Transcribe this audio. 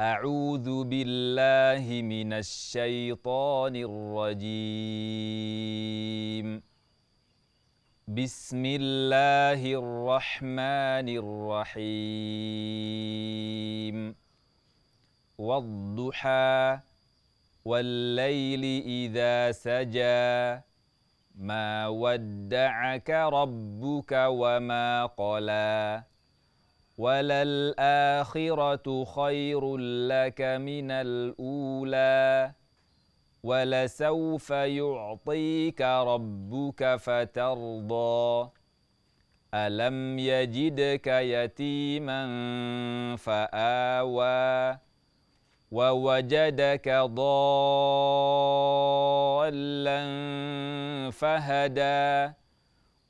أعوذ بالله من الشيطان الرجيم. بسم الله الرحمن الرحيم. والضحى والليل إذا سجى. ما ودعك ربك وما قلى. وللآخرة خير لك من الأولى ولسوف يعطيك ربك فترضى ألم يجدك يتيما فآوى ووجدك ضالا فهدى